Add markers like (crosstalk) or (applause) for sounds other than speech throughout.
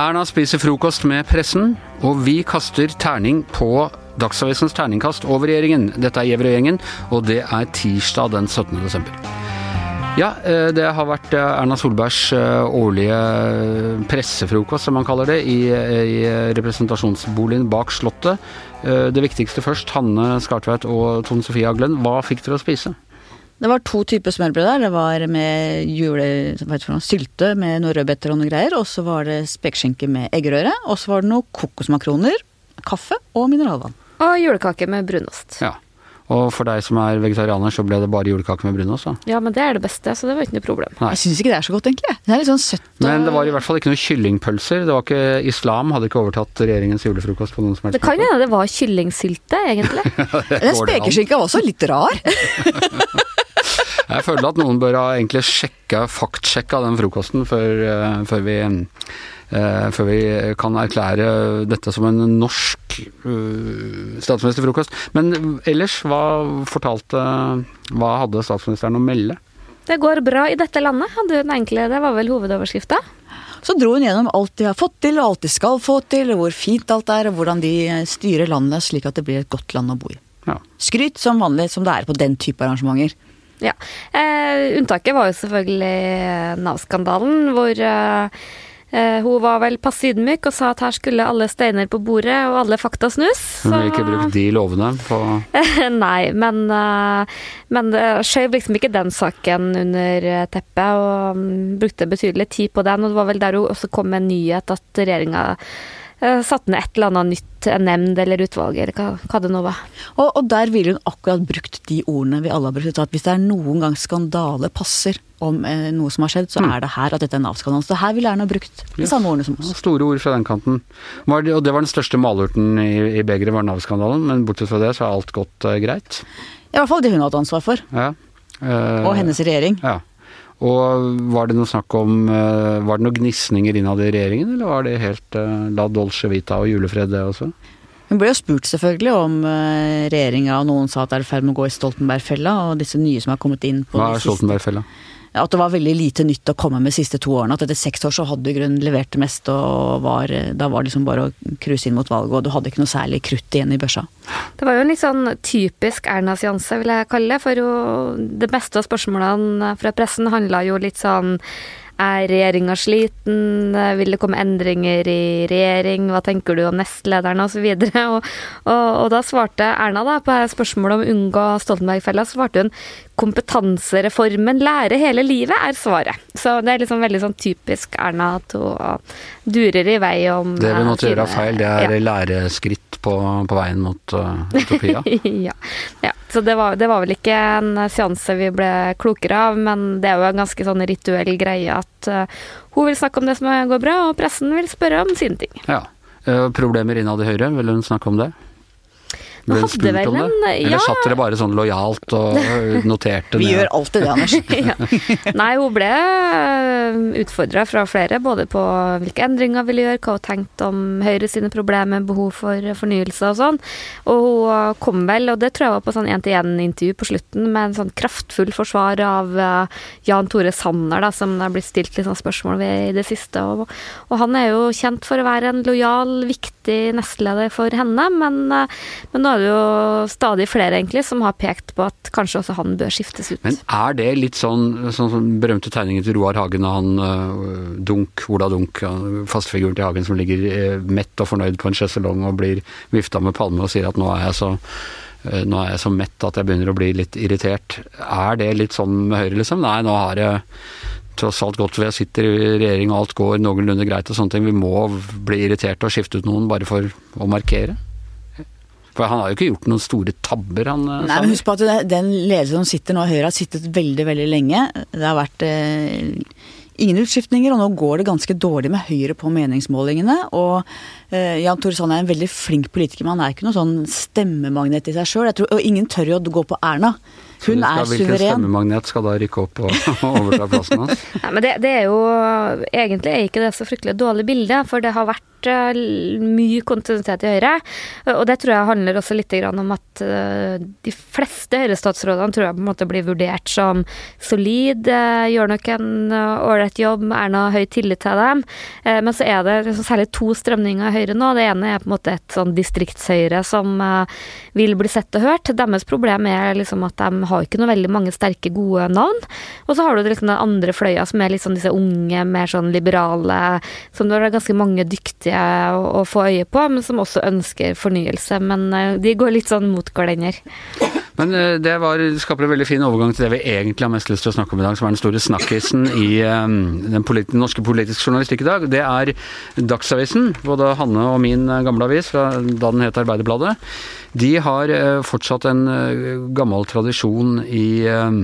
Erna spiser frokost med pressen, og vi kaster terning på Dagsavisens terningkast over regjeringen. Dette er Gjevrøy-gjengen, og det er tirsdag den 17. desember. Ja, eh, det har vært eh, Erna Solbergs eh, årlige pressefrokost, som man kaller det, i, i representasjonsboligen bak Slottet. Det viktigste først. Hanne Skartveit og Tone Sofie Aglen, hva fikk dere å spise? Det var to typer smørbrød der. Det var med jule, noe, sylte med noe rødbeter og noe greier. Og så var det spekeskinke med eggerøre. Og så var det noe kokosmakroner, kaffe og mineralvann. Og julekake med brunost. Ja. Og for deg som er vegetarianer, så ble det bare julekake med brunost, da? Ja, men det er det beste, så det var ikke noe problem. Nei. Jeg syns ikke det er så godt, egentlig. Det er litt sånn søtt og Men det var i hvert fall ikke noe kyllingpølser. Det var ikke Islam hadde ikke overtatt regjeringens julefrokost på noen som helst Det kan hende det var kyllingsylte, egentlig. (laughs) Den spekeskinka var også litt rar. (laughs) Jeg føler at noen bør ha egentlig sjekka, faktsjekka den frokosten før, uh, før, vi, før, vi, kan erklære dette som en norsk uh, statsministerfrokost. Men ellers, hva fortalte Hva hadde statsministeren å melde? Det går bra i dette landet, hadde hun egentlig. Det var vel hovedoverskrifta. Så dro hun gjennom alt de har fått til, og alt de skal få til, og hvor fint alt er, og hvordan de styrer landet slik at det blir et godt land å bo i. Ja. Skryt som vanlig, som det er på den type arrangementer. Ja. Eh, unntaket var jo selvfølgelig Nav-skandalen, hvor eh, eh, hun var vel passe ydmyk og sa at her skulle alle steiner på bordet og alle fakta snus. Hun ville ikke brukt de lovene på (laughs) Nei, men, eh, men det skjøv liksom ikke den saken under teppet, og um, brukte betydelig tid på den. Og det var vel der hun også kom med en nyhet at regjeringa Eh, satt ned et eller annet nytt, nemnd eller utvalg, eller hva, hva det nå var. Og, og, der ville hun akkurat brukt de ordene vi alle har brukt. At hvis det er noen gang skandale passer om eh, noe som har skjedd, så mm. er det her at dette er Nav-skandalen. Så her ville Erna brukt de ja. samme ordene som oss. Store ord fra den kanten. Det, og det var den største malurten i, i begeret, var Nav-skandalen. Men bortsett fra det så har alt gått uh, greit? I hvert fall det hun har hatt ansvar for. Ja. Uh, og hennes regjering. Ja. Og var det noe snakk om eh, Var det noen gnisninger innad i regjeringen, eller var det helt uh, la dolce vita og julefred, det også? Hun ble jo spurt selvfølgelig om uh, regjeringa, og noen sa at det er i ferd med å gå i Stoltenberg-fella, og disse nye som har kommet inn på Hva er Stoltenberg-fella? At det var veldig lite nytt å komme med de siste to årene. At etter seks år så hadde du grunn levert det meste, og var, da var det liksom bare å cruise inn mot valget, og du hadde ikke noe særlig krutt igjen i børsa. Det var jo en litt sånn typisk Erna-seanse, vil jeg kalle det. For jo, det meste av spørsmålene fra pressen handla jo litt sånn er regjeringa sliten? Vil det komme endringer i regjering? Hva tenker du om nestlederne osv.? Og, (laughs) og, og, og da svarte Erna da på spørsmålet om å unngå Stoltenberg-fella, svarte hun kompetansereformen lære hele livet er svaret. Så det er liksom veldig sånn typisk Erna at hun durer i vei om Det vi måtte gjøre feil, det er ja. læreskritt på, på, veien mot uh, utopia. (laughs) ja. ja. Så det var, det var, vel ikke en seanse vi ble klokere av, men det er jo en ganske sånn rituell greie at uh, hun vil snakke om det som går bra, og pressen vil spørre om sine ting. Ja. Uh, problemer innad i Høyre, vil hun snakke om det? Ble det spurt om det? En, ja. Eller satt dere bare sånn lojalt og (laughs) noterte Vi gjør alltid det, Anders. (laughs) ja. Nei, hun ble eh, utfordra fra flere, både på hvilke endringer hun ville gjøre, hva hun tenkte om Høyre sine problemer, behov for fornyelse og sånn. Og hun kom vel, og det tror jeg var på sånn én-til-én-intervju på slutten, med en sånn kraftfull forsvar av uh, Jan Tore Sanner, da, som det har blitt stilt litt sånn spørsmål ved i det siste. Og, og, han er jo kjent for å være en lojal, viktig nestleder for henne, men, men nå er det jo stadig flere egentlig som har pekt på at kanskje også han bør skiftes ut. Men er det litt sånn, sånn, sånn berømte tegningen til Roar Hagen og han uh, Dunk, Ola Dunk, fastfiguren til Hagen som ligger uh, mett og fornøyd på en sjeselong og blir vifta med palme og sier at nå er jeg så uh, nå er jeg så mett at jeg begynner å bli litt irritert. Er det litt sånn med Høyre, liksom? Nei, nå har jeg tross alt godt ved jeg sitter i regjering og alt går noenlunde greit og sånne ting. Vi må bli irriterte og skifte ut noen bare for å markere. For han har jo ikke gjort noen store tabber, han. Eh, Nei, men husk på at den ledelsen som sitter nå, Høyre har sittet veldig, veldig lenge. Det har vært eh, ingen utskiftninger, og nå går det ganske dårlig med Høyre på meningsmålingene. Og Eh, Jan Tore Sanner er en veldig flink politiker, men han er ikke noen sånn stemmemagnet i seg sjøl. Og ingen tør jo å gå på Erna. Hun skal, er hvilken suveren. stemmemagnet skal da rykke opp og (laughs) overta plassen hans? (laughs) Nei, men det, det er jo Egentlig er ikke det så fryktelig dårlig bilde, for det har vært eh, mye kontinuitet i Høyre. Og det tror jeg handler også litt om at eh, de fleste Høyre-statsrådene tror jeg på en måte blir vurdert som solid, eh, gjør nok en ålreit jobb, er noe høy tillit til dem. Men så er det liksom særlig to strømninger i Høyre nå. Det ene er på en måte et sånn distriktshøyre som vil bli sett og hørt. Deres problem er liksom at de har ikke noe veldig mange sterke, gode navn. Og så har du liksom den andre fløya, som er sånn disse unge, mer sånn liberale, som det er ganske mange dyktige å, å få øye på, men som også ønsker fornyelse. Men eh, de går litt sånn mot hverandre. Men eh, det var, skaper en veldig fin overgang til det vi egentlig har mest lyst til å snakke om i dag, som er den store snakkisen i eh, den politi norske politiske journalistikk i dag. Det er Dagsavisen, både Hanne og min eh, gamle avis, fra da den het Arbeiderbladet. De har eh, fortsatt en gammel tradisjon i eh,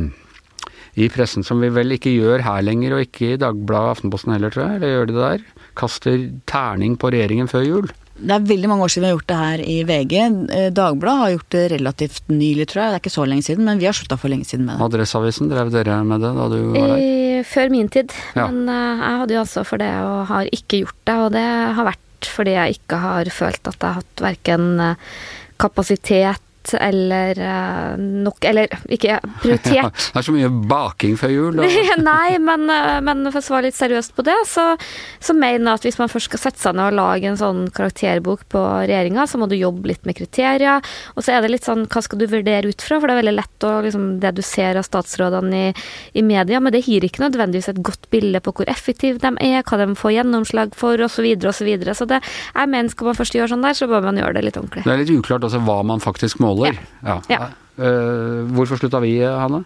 i pressen som vi vel ikke gjør her lenger, og ikke i Dagbladet og Aftenposten heller, tror jeg. Eller gjør de det der? Kaster terning på regjeringen før jul. Det er veldig mange år siden vi har gjort det her i VG. Eh, Dagbladet har gjort det relativt nylig, tror jeg. Det er ikke så lenge siden, men vi har slutta for lenge siden med det. Adresseavisen, drev dere med det da du var der? I, før min tid. Ja. Men eh, jeg hadde jo ansvar for det og har ikke gjort det. Og det har vært fordi jeg ikke har følt at jeg har hatt verken eh, eller eh, nok Eller ikke prioritert. (laughs) Det er så mye baking før jul. Og... (laughs) Nei, men, eh, men for å svare litt seriøst på det, så, så mener jeg at hvis man først skal sette seg ned og lage en sånn karakterbok på regjeringa, så må du jobbe litt med kriterier. Og så er det litt sånn hva skal du vurdere ut fra, for det er veldig lett å liksom dedusere av statsrådene i, i media, men det gir ikke nødvendigvis et godt bilde på hvor effektive de er, hva de får gjennomslag for, osv., osv. Så, videre. så det, jeg mener skal man først gjøre sånn der, så bør man gjøre det litt ordentlig. Det er litt uklart også hva man faktisk måler. Ja. Ja. Eh, hvorfor slutta vi, Hanne?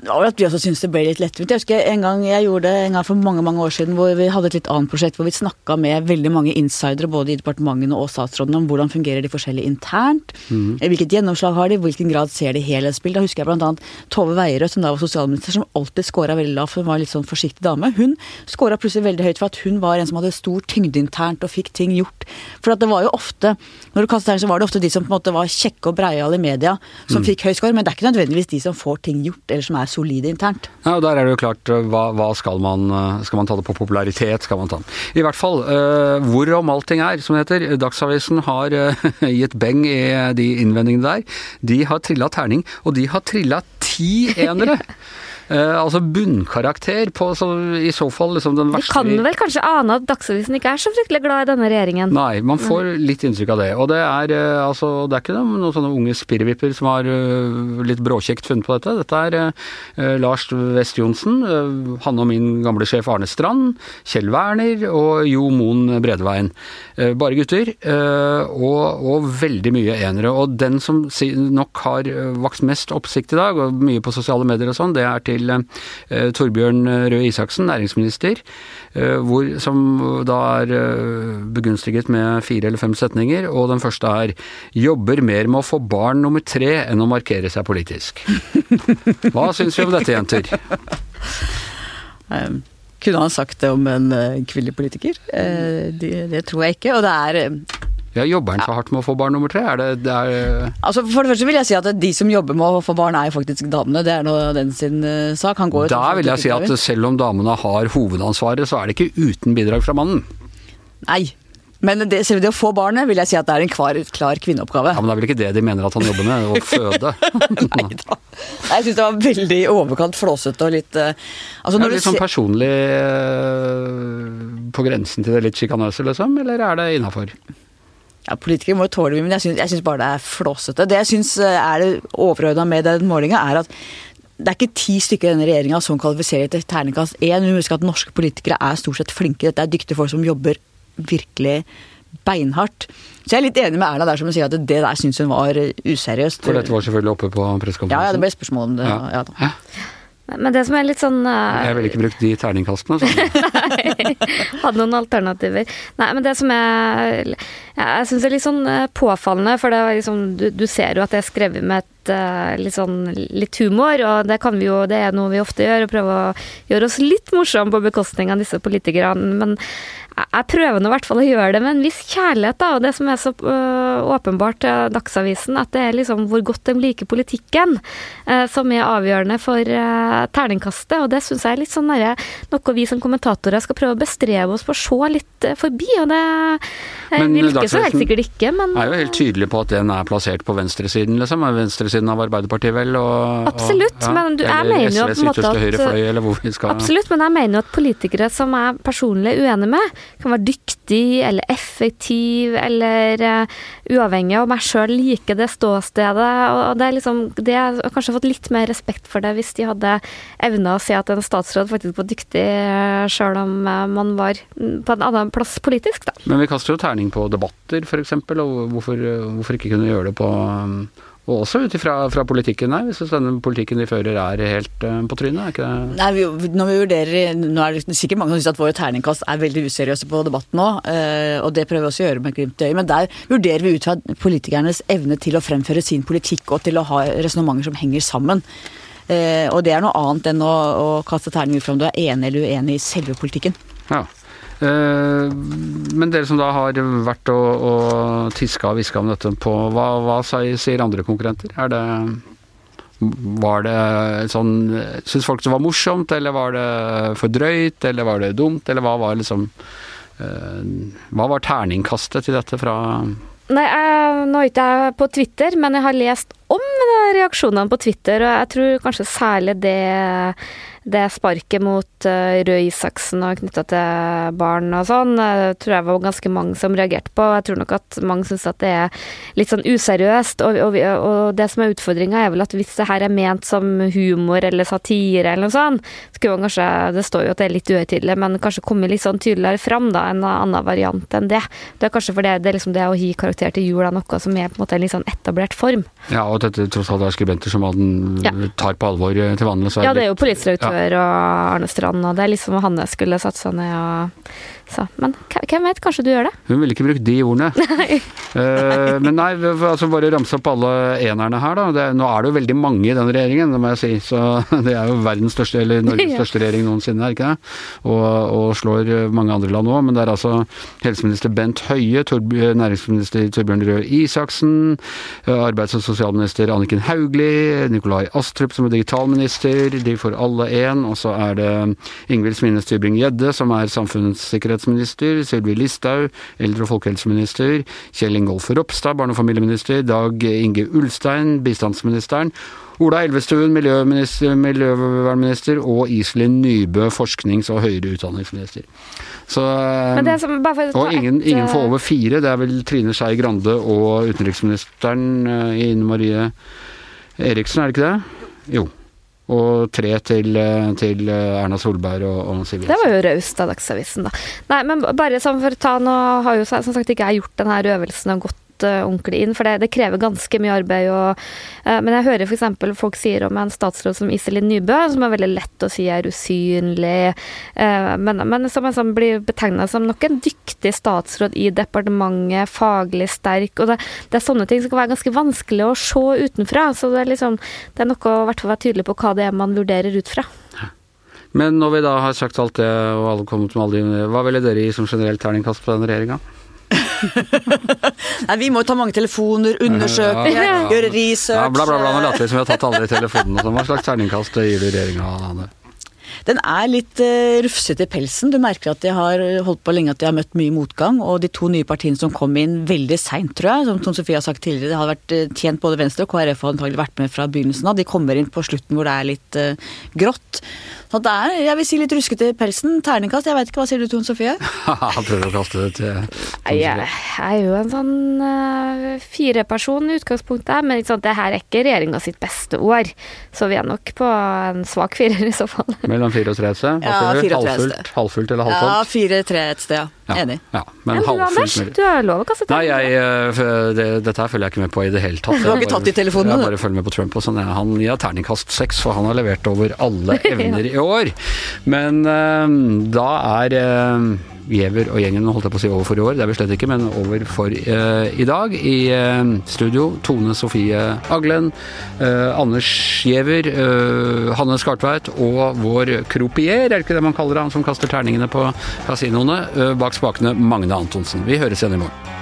Var at vi også syntes det ble litt lettvint. Jeg husker en gang jeg gjorde det en gang for mange mange år siden hvor vi hadde et litt annet prosjekt hvor vi snakka med veldig mange insidere både i departementene og statsrådene om hvordan fungerer de forskjellige internt. Hvilket gjennomslag har de, hvilken grad ser de helhetsbildet. Da husker jeg bl.a. Tove Weierød, som da var sosialminister, som alltid scora veldig lavt, for hun var en litt sånn forsiktig dame. Hun scora plutselig veldig høyt for at hun var en som hadde stor tyngde internt og fikk ting gjort. For at det var jo ofte, når du kastet terning, så var det ofte de som på en måte var kjekke og breiale i media, som fikk høy score, men det er ikke nødvendigvis de som får ting gjort, eller som er solide internt. Ja, og Der er det jo klart, eh, hva, hva skal man eh, Skal man ta det på popularitet? Skal man ta den? I hvert fall, hvor hvorom allting er, som det heter. Dagsavisen har uh, (laughs) gitt beng i de innvendingene der. De har trilla terning, og de har trilla ti enere! (laughs) Eh, altså bunnkarakter på så, i så fall liksom den Vi kan vel kanskje ane at Dagsavisen ikke er så fryktelig glad i denne regjeringen. Nei, man får litt inntrykk av det. Og det er eh, altså Det er ikke noen, sånne unge spirrevipper som har eh, litt bråkjekt funnet på dette. Dette er Lars West Johnsen, han og min gamle sjef Arne Strand, Kjell Werner og Jo Moen Bredeveien. Bare gutter, og, og veldig mye enere. Og den som nok har vakt mest oppsikt i dag, og mye på sosiale medier og sånn, det er til eh, Torbjørn Røe Isaksen, næringsminister, eh, hvor, som da er eh, begunstiget med fire eller fem setninger, og den første er 'jobber mer med å få barn nummer tre enn å markere seg politisk'. (laughs) Hva syns vi om dette, jenter? Eh, kunne han sagt det om en eh, kvinnelig politiker? Eh, det, det tror jeg ikke. Og det er eh, Ja, Jobber han så hardt med å få barn nummer tre? Er det, det er, Altså For det første vil jeg si at de som jobber med å få barn, er jo faktisk damene. Det er nå den sin eh, sak. Han går jo da vil jeg si at selv om damene har hovedansvaret, så er det ikke uten bidrag fra mannen. Nei. Men det, selv det å få barnet vil jeg si at det er en klar, klar kvinneoppgave. Ja, Men det er vel ikke det de mener at han jobber med? Å (laughs) føde? Neida. Jeg syns det var veldig overkant flåsete og litt eh, altså Er du litt sånn personlig eh, på grensen til det litt sjikanøse, liksom? Eller er det innafor? Ja, Politikere må jo tåle mye, men jeg syns, bare det er flåsete. Det jeg syns eh, er det overordna med den målinga, er at det er ikke ti stykker i denne regjeringa som kvalifiserer til terningkast én. Vi husker at norske politikere er stort sett flinke. Dette er dyktige folk som jobber virkelig beinhardt. Så jeg er litt enig med Erna der som sier at det der syns hun var useriøst. For dette var selvfølgelig oppe på ja, ja, det ble spørsmål om det. Ja. Ja. da. Men det som er litt sånn uh, Jeg ville ikke brukt de terningkastene. (laughs) Nei, Hadde noen alternativer. Nei, men det som er Jeg syns er litt sånn eh, påfallende, for det er liksom, du, du ser jo at det er skrevet med et eh, litt, sånn, litt humor, og det kan vi jo, det er noe vi ofte gjør, å prøve å gjøre oss litt morsomme på bekostning av disse politikerne. Men jeg prøver nå i hvert fall å gjøre det med en viss kjærlighet, da. Og det som er så uh, åpenbart til Dagsavisen, at det er liksom hvor godt de liker politikken, uh, som er avgjørende for uh, terningkastet. Og det syns jeg er litt sånn nære, noe vi som kommentatorer skal prøve å bestrebe oss på å se litt forbi. Og det men, virker så helt sikkert ikke, men er jo helt tydelig på at den er plassert på venstresiden, liksom. Venstresiden av Arbeiderpartiet, vel? Og, absolutt, og, ja, men du, jeg mener jo at, en måte at fløy, eller hvor vi skal Absolutt, men jeg mener jo at politikere som jeg personlig er uenig med, kan være dyktig eller effektiv eller uh, uavhengig av meg sjøl liker det ståstedet. Og det er liksom det Jeg har kanskje fått litt mer respekt for det hvis de hadde evna å si at en statsråd faktisk var dyktig uh, sjøl om uh, man var på en annen plass politisk, da. Men vi kaster jo terning på debatter, f.eks., og hvorfor, hvorfor, ikke kunne gjøre det på um og også ut ifra politikken her, hvis denne politikken de fører er helt uh, på trynet? er ikke det? Nei, vi, når vi vurderer, Nå er det sikkert mange som syns at våre terningkast er veldig useriøse på debatten nå, uh, og det prøver vi også å gjøre med glimt i øyet, men der vurderer vi ut fra politikernes evne til å fremføre sin politikk og til å ha resonnementer som henger sammen. Uh, og det er noe annet enn å, å kaste terning ut fra om du er enig eller uenig i selve politikken. Ja. Eh, men dere som da har vært og, og tiska og hviska om dette på, hva, hva sier andre konkurrenter? Er det var det sånn Syns folk det var morsomt, eller var det for drøyt, eller var det dumt, eller hva var liksom uh, Hva var terningkastet til dette fra Nei, jeg, nå er ikke jeg på Twitter, men jeg har lest om reaksjonene på Twitter, og jeg tror kanskje særlig det det sparket mot uh, Røe Isaksen og knytta til barn og sånn, uh, tror jeg var ganske mange som reagerte på. Jeg tror nok at mange syns at det er litt sånn useriøst. Og, og, og det som er utfordringa, er vel at hvis det her er ment som humor eller satire eller noe sånt, skulle man kanskje Det står jo at det er litt uhøytidelig, men kanskje komme litt sånn tydeligere fram, da, en annen variant enn det. Det er kanskje fordi det er liksom det å gi karakter til jul noe som er på en måte en litt sånn etablert form. Ja, og dette tross alt er skribenter som man ja. tar på alvor til vanlig. ja, det er jo politisk Før og Arne Strand, og det er liksom Hanne skulle satt seg ned og sa Men hvem vet, kanskje du gjør det? Hun ville ikke brukt de ordene. (laughs) Nei. uh, men nei, altså bare ramse opp alle enerne her, da. Det, nå er det jo veldig mange i den regjeringen, det må jeg si. Så (laughs) det er jo verdens største, eller Norges (laughs) ja. største regjering noensinne, er ikke det? Og, og slår mange andre land òg. Men det er altså helseminister Bent Høie, næringsminister Torbjørn Røe Isaksen, arbeids- og sosialminister Anniken Hauglie, Nikolai Astrup som er digitalminister, de får alle én. Og så er det Ingvild Smines Tybring-Gjedde som er samfunnssikkerhetsminister, Sylvi Listhaug, eldre- og folkehelseminister, Kjell Ingolf Ropstad, barne- og familieminister, Dag Inge Ulstein, bistandsministeren, Ola Elvestuen, miljøvernminister, og Iselin Nybø, forsknings- og høyere utdanningsminister. Så, som, og ingen, ingen, får over fire. Det er vel Trine Skei Grande og utenriksministeren eh, Ine Marie Eriksen, er det ikke det? Jo og tre til, eh, til eh, Erna Solberg og, og Siv Jensen. Det var jo raust av Dagsavisen, da. Nei, men bare sånn for å ta Nå har jo som sagt ikke jeg gjort denne øvelsen og gått uh, ordentlig inn, for det, det, krever ganske mye arbeid. Og, uh, men jeg hører f.eks. folk sier om en statsråd som Iselin Nybø, som er veldig lett å si er usynlig, uh, men, men, som, som blir betegna som nok en dyktig statsråd i departementet, faglig sterk. og det, det, er sånne ting som kan være ganske vanskelig å se utenfra. Så det er, liksom, det er noe å være tydelig på hva det er man vurderer ut fra. Men når vi da har sagt alt det, og alle kommet med alle de Hva ville dere gi som generelt terningkast på denne regjeringa? (laughs) Nei, vi må ta mange telefoner, undersøke, ja, ja, ja. gjøre research. Ja, bla, bla, bla. Nå later vi som vi har tatt alle de telefonene. Hva slags terningkast gir du regjeringa? Den er litt uh, rufsete i pelsen. Du merker at de har holdt på lenge at de har møtt mye motgang. Og de to nye partiene som kom inn veldig seint, tror jeg, som Tom Sofie har sagt tidligere, det har vært uh, tjent både Venstre og KrF har antagelig vært med fra begynnelsen av. De kommer inn på slutten hvor det er litt uh, grått. Så det er, jeg vil si litt ruskete i pelsen. Terningkast, jeg veit ikke. Hva sier du, Tone Sofie? (laughs) Han prøver å kaste det til Tone Sofie. Jeg, er jo en sånn uh, fireperson i utgangspunktet, men liksom, det her er ikke regjeringa sitt beste år. Så vi er nok på en svak firer i så fall. Mellom fire og tre et sted? Ja, fire og tre halvfullt, halvfullt eller halvtomt? Ja, fire-tre et sted, ja. ja. Enig. Ja, men, men du, mulig. du har lov å kaste. Nei, jeg, eh, det, dette her følger jeg ikke med på i det hele tatt. Du har ikke tatt i telefonen? Jeg bare følger med på Trump og sånn. Han gir terningkast seks, for han har levert over alle (laughs) evner i år. Men uh, da er uh, Giæver og gjengen, holdt jeg på å si over for i år, det er vi slett ikke, men over for uh, i dag. I uh, studio Tone Sofie Aglen, uh, Anders Giæver, Hanne Skartveit og vår kropier, er det ikke det man kaller han som kaster terningene på kasinoene, bak spakene Magne Antonsen. Vi høres igjen i morgen.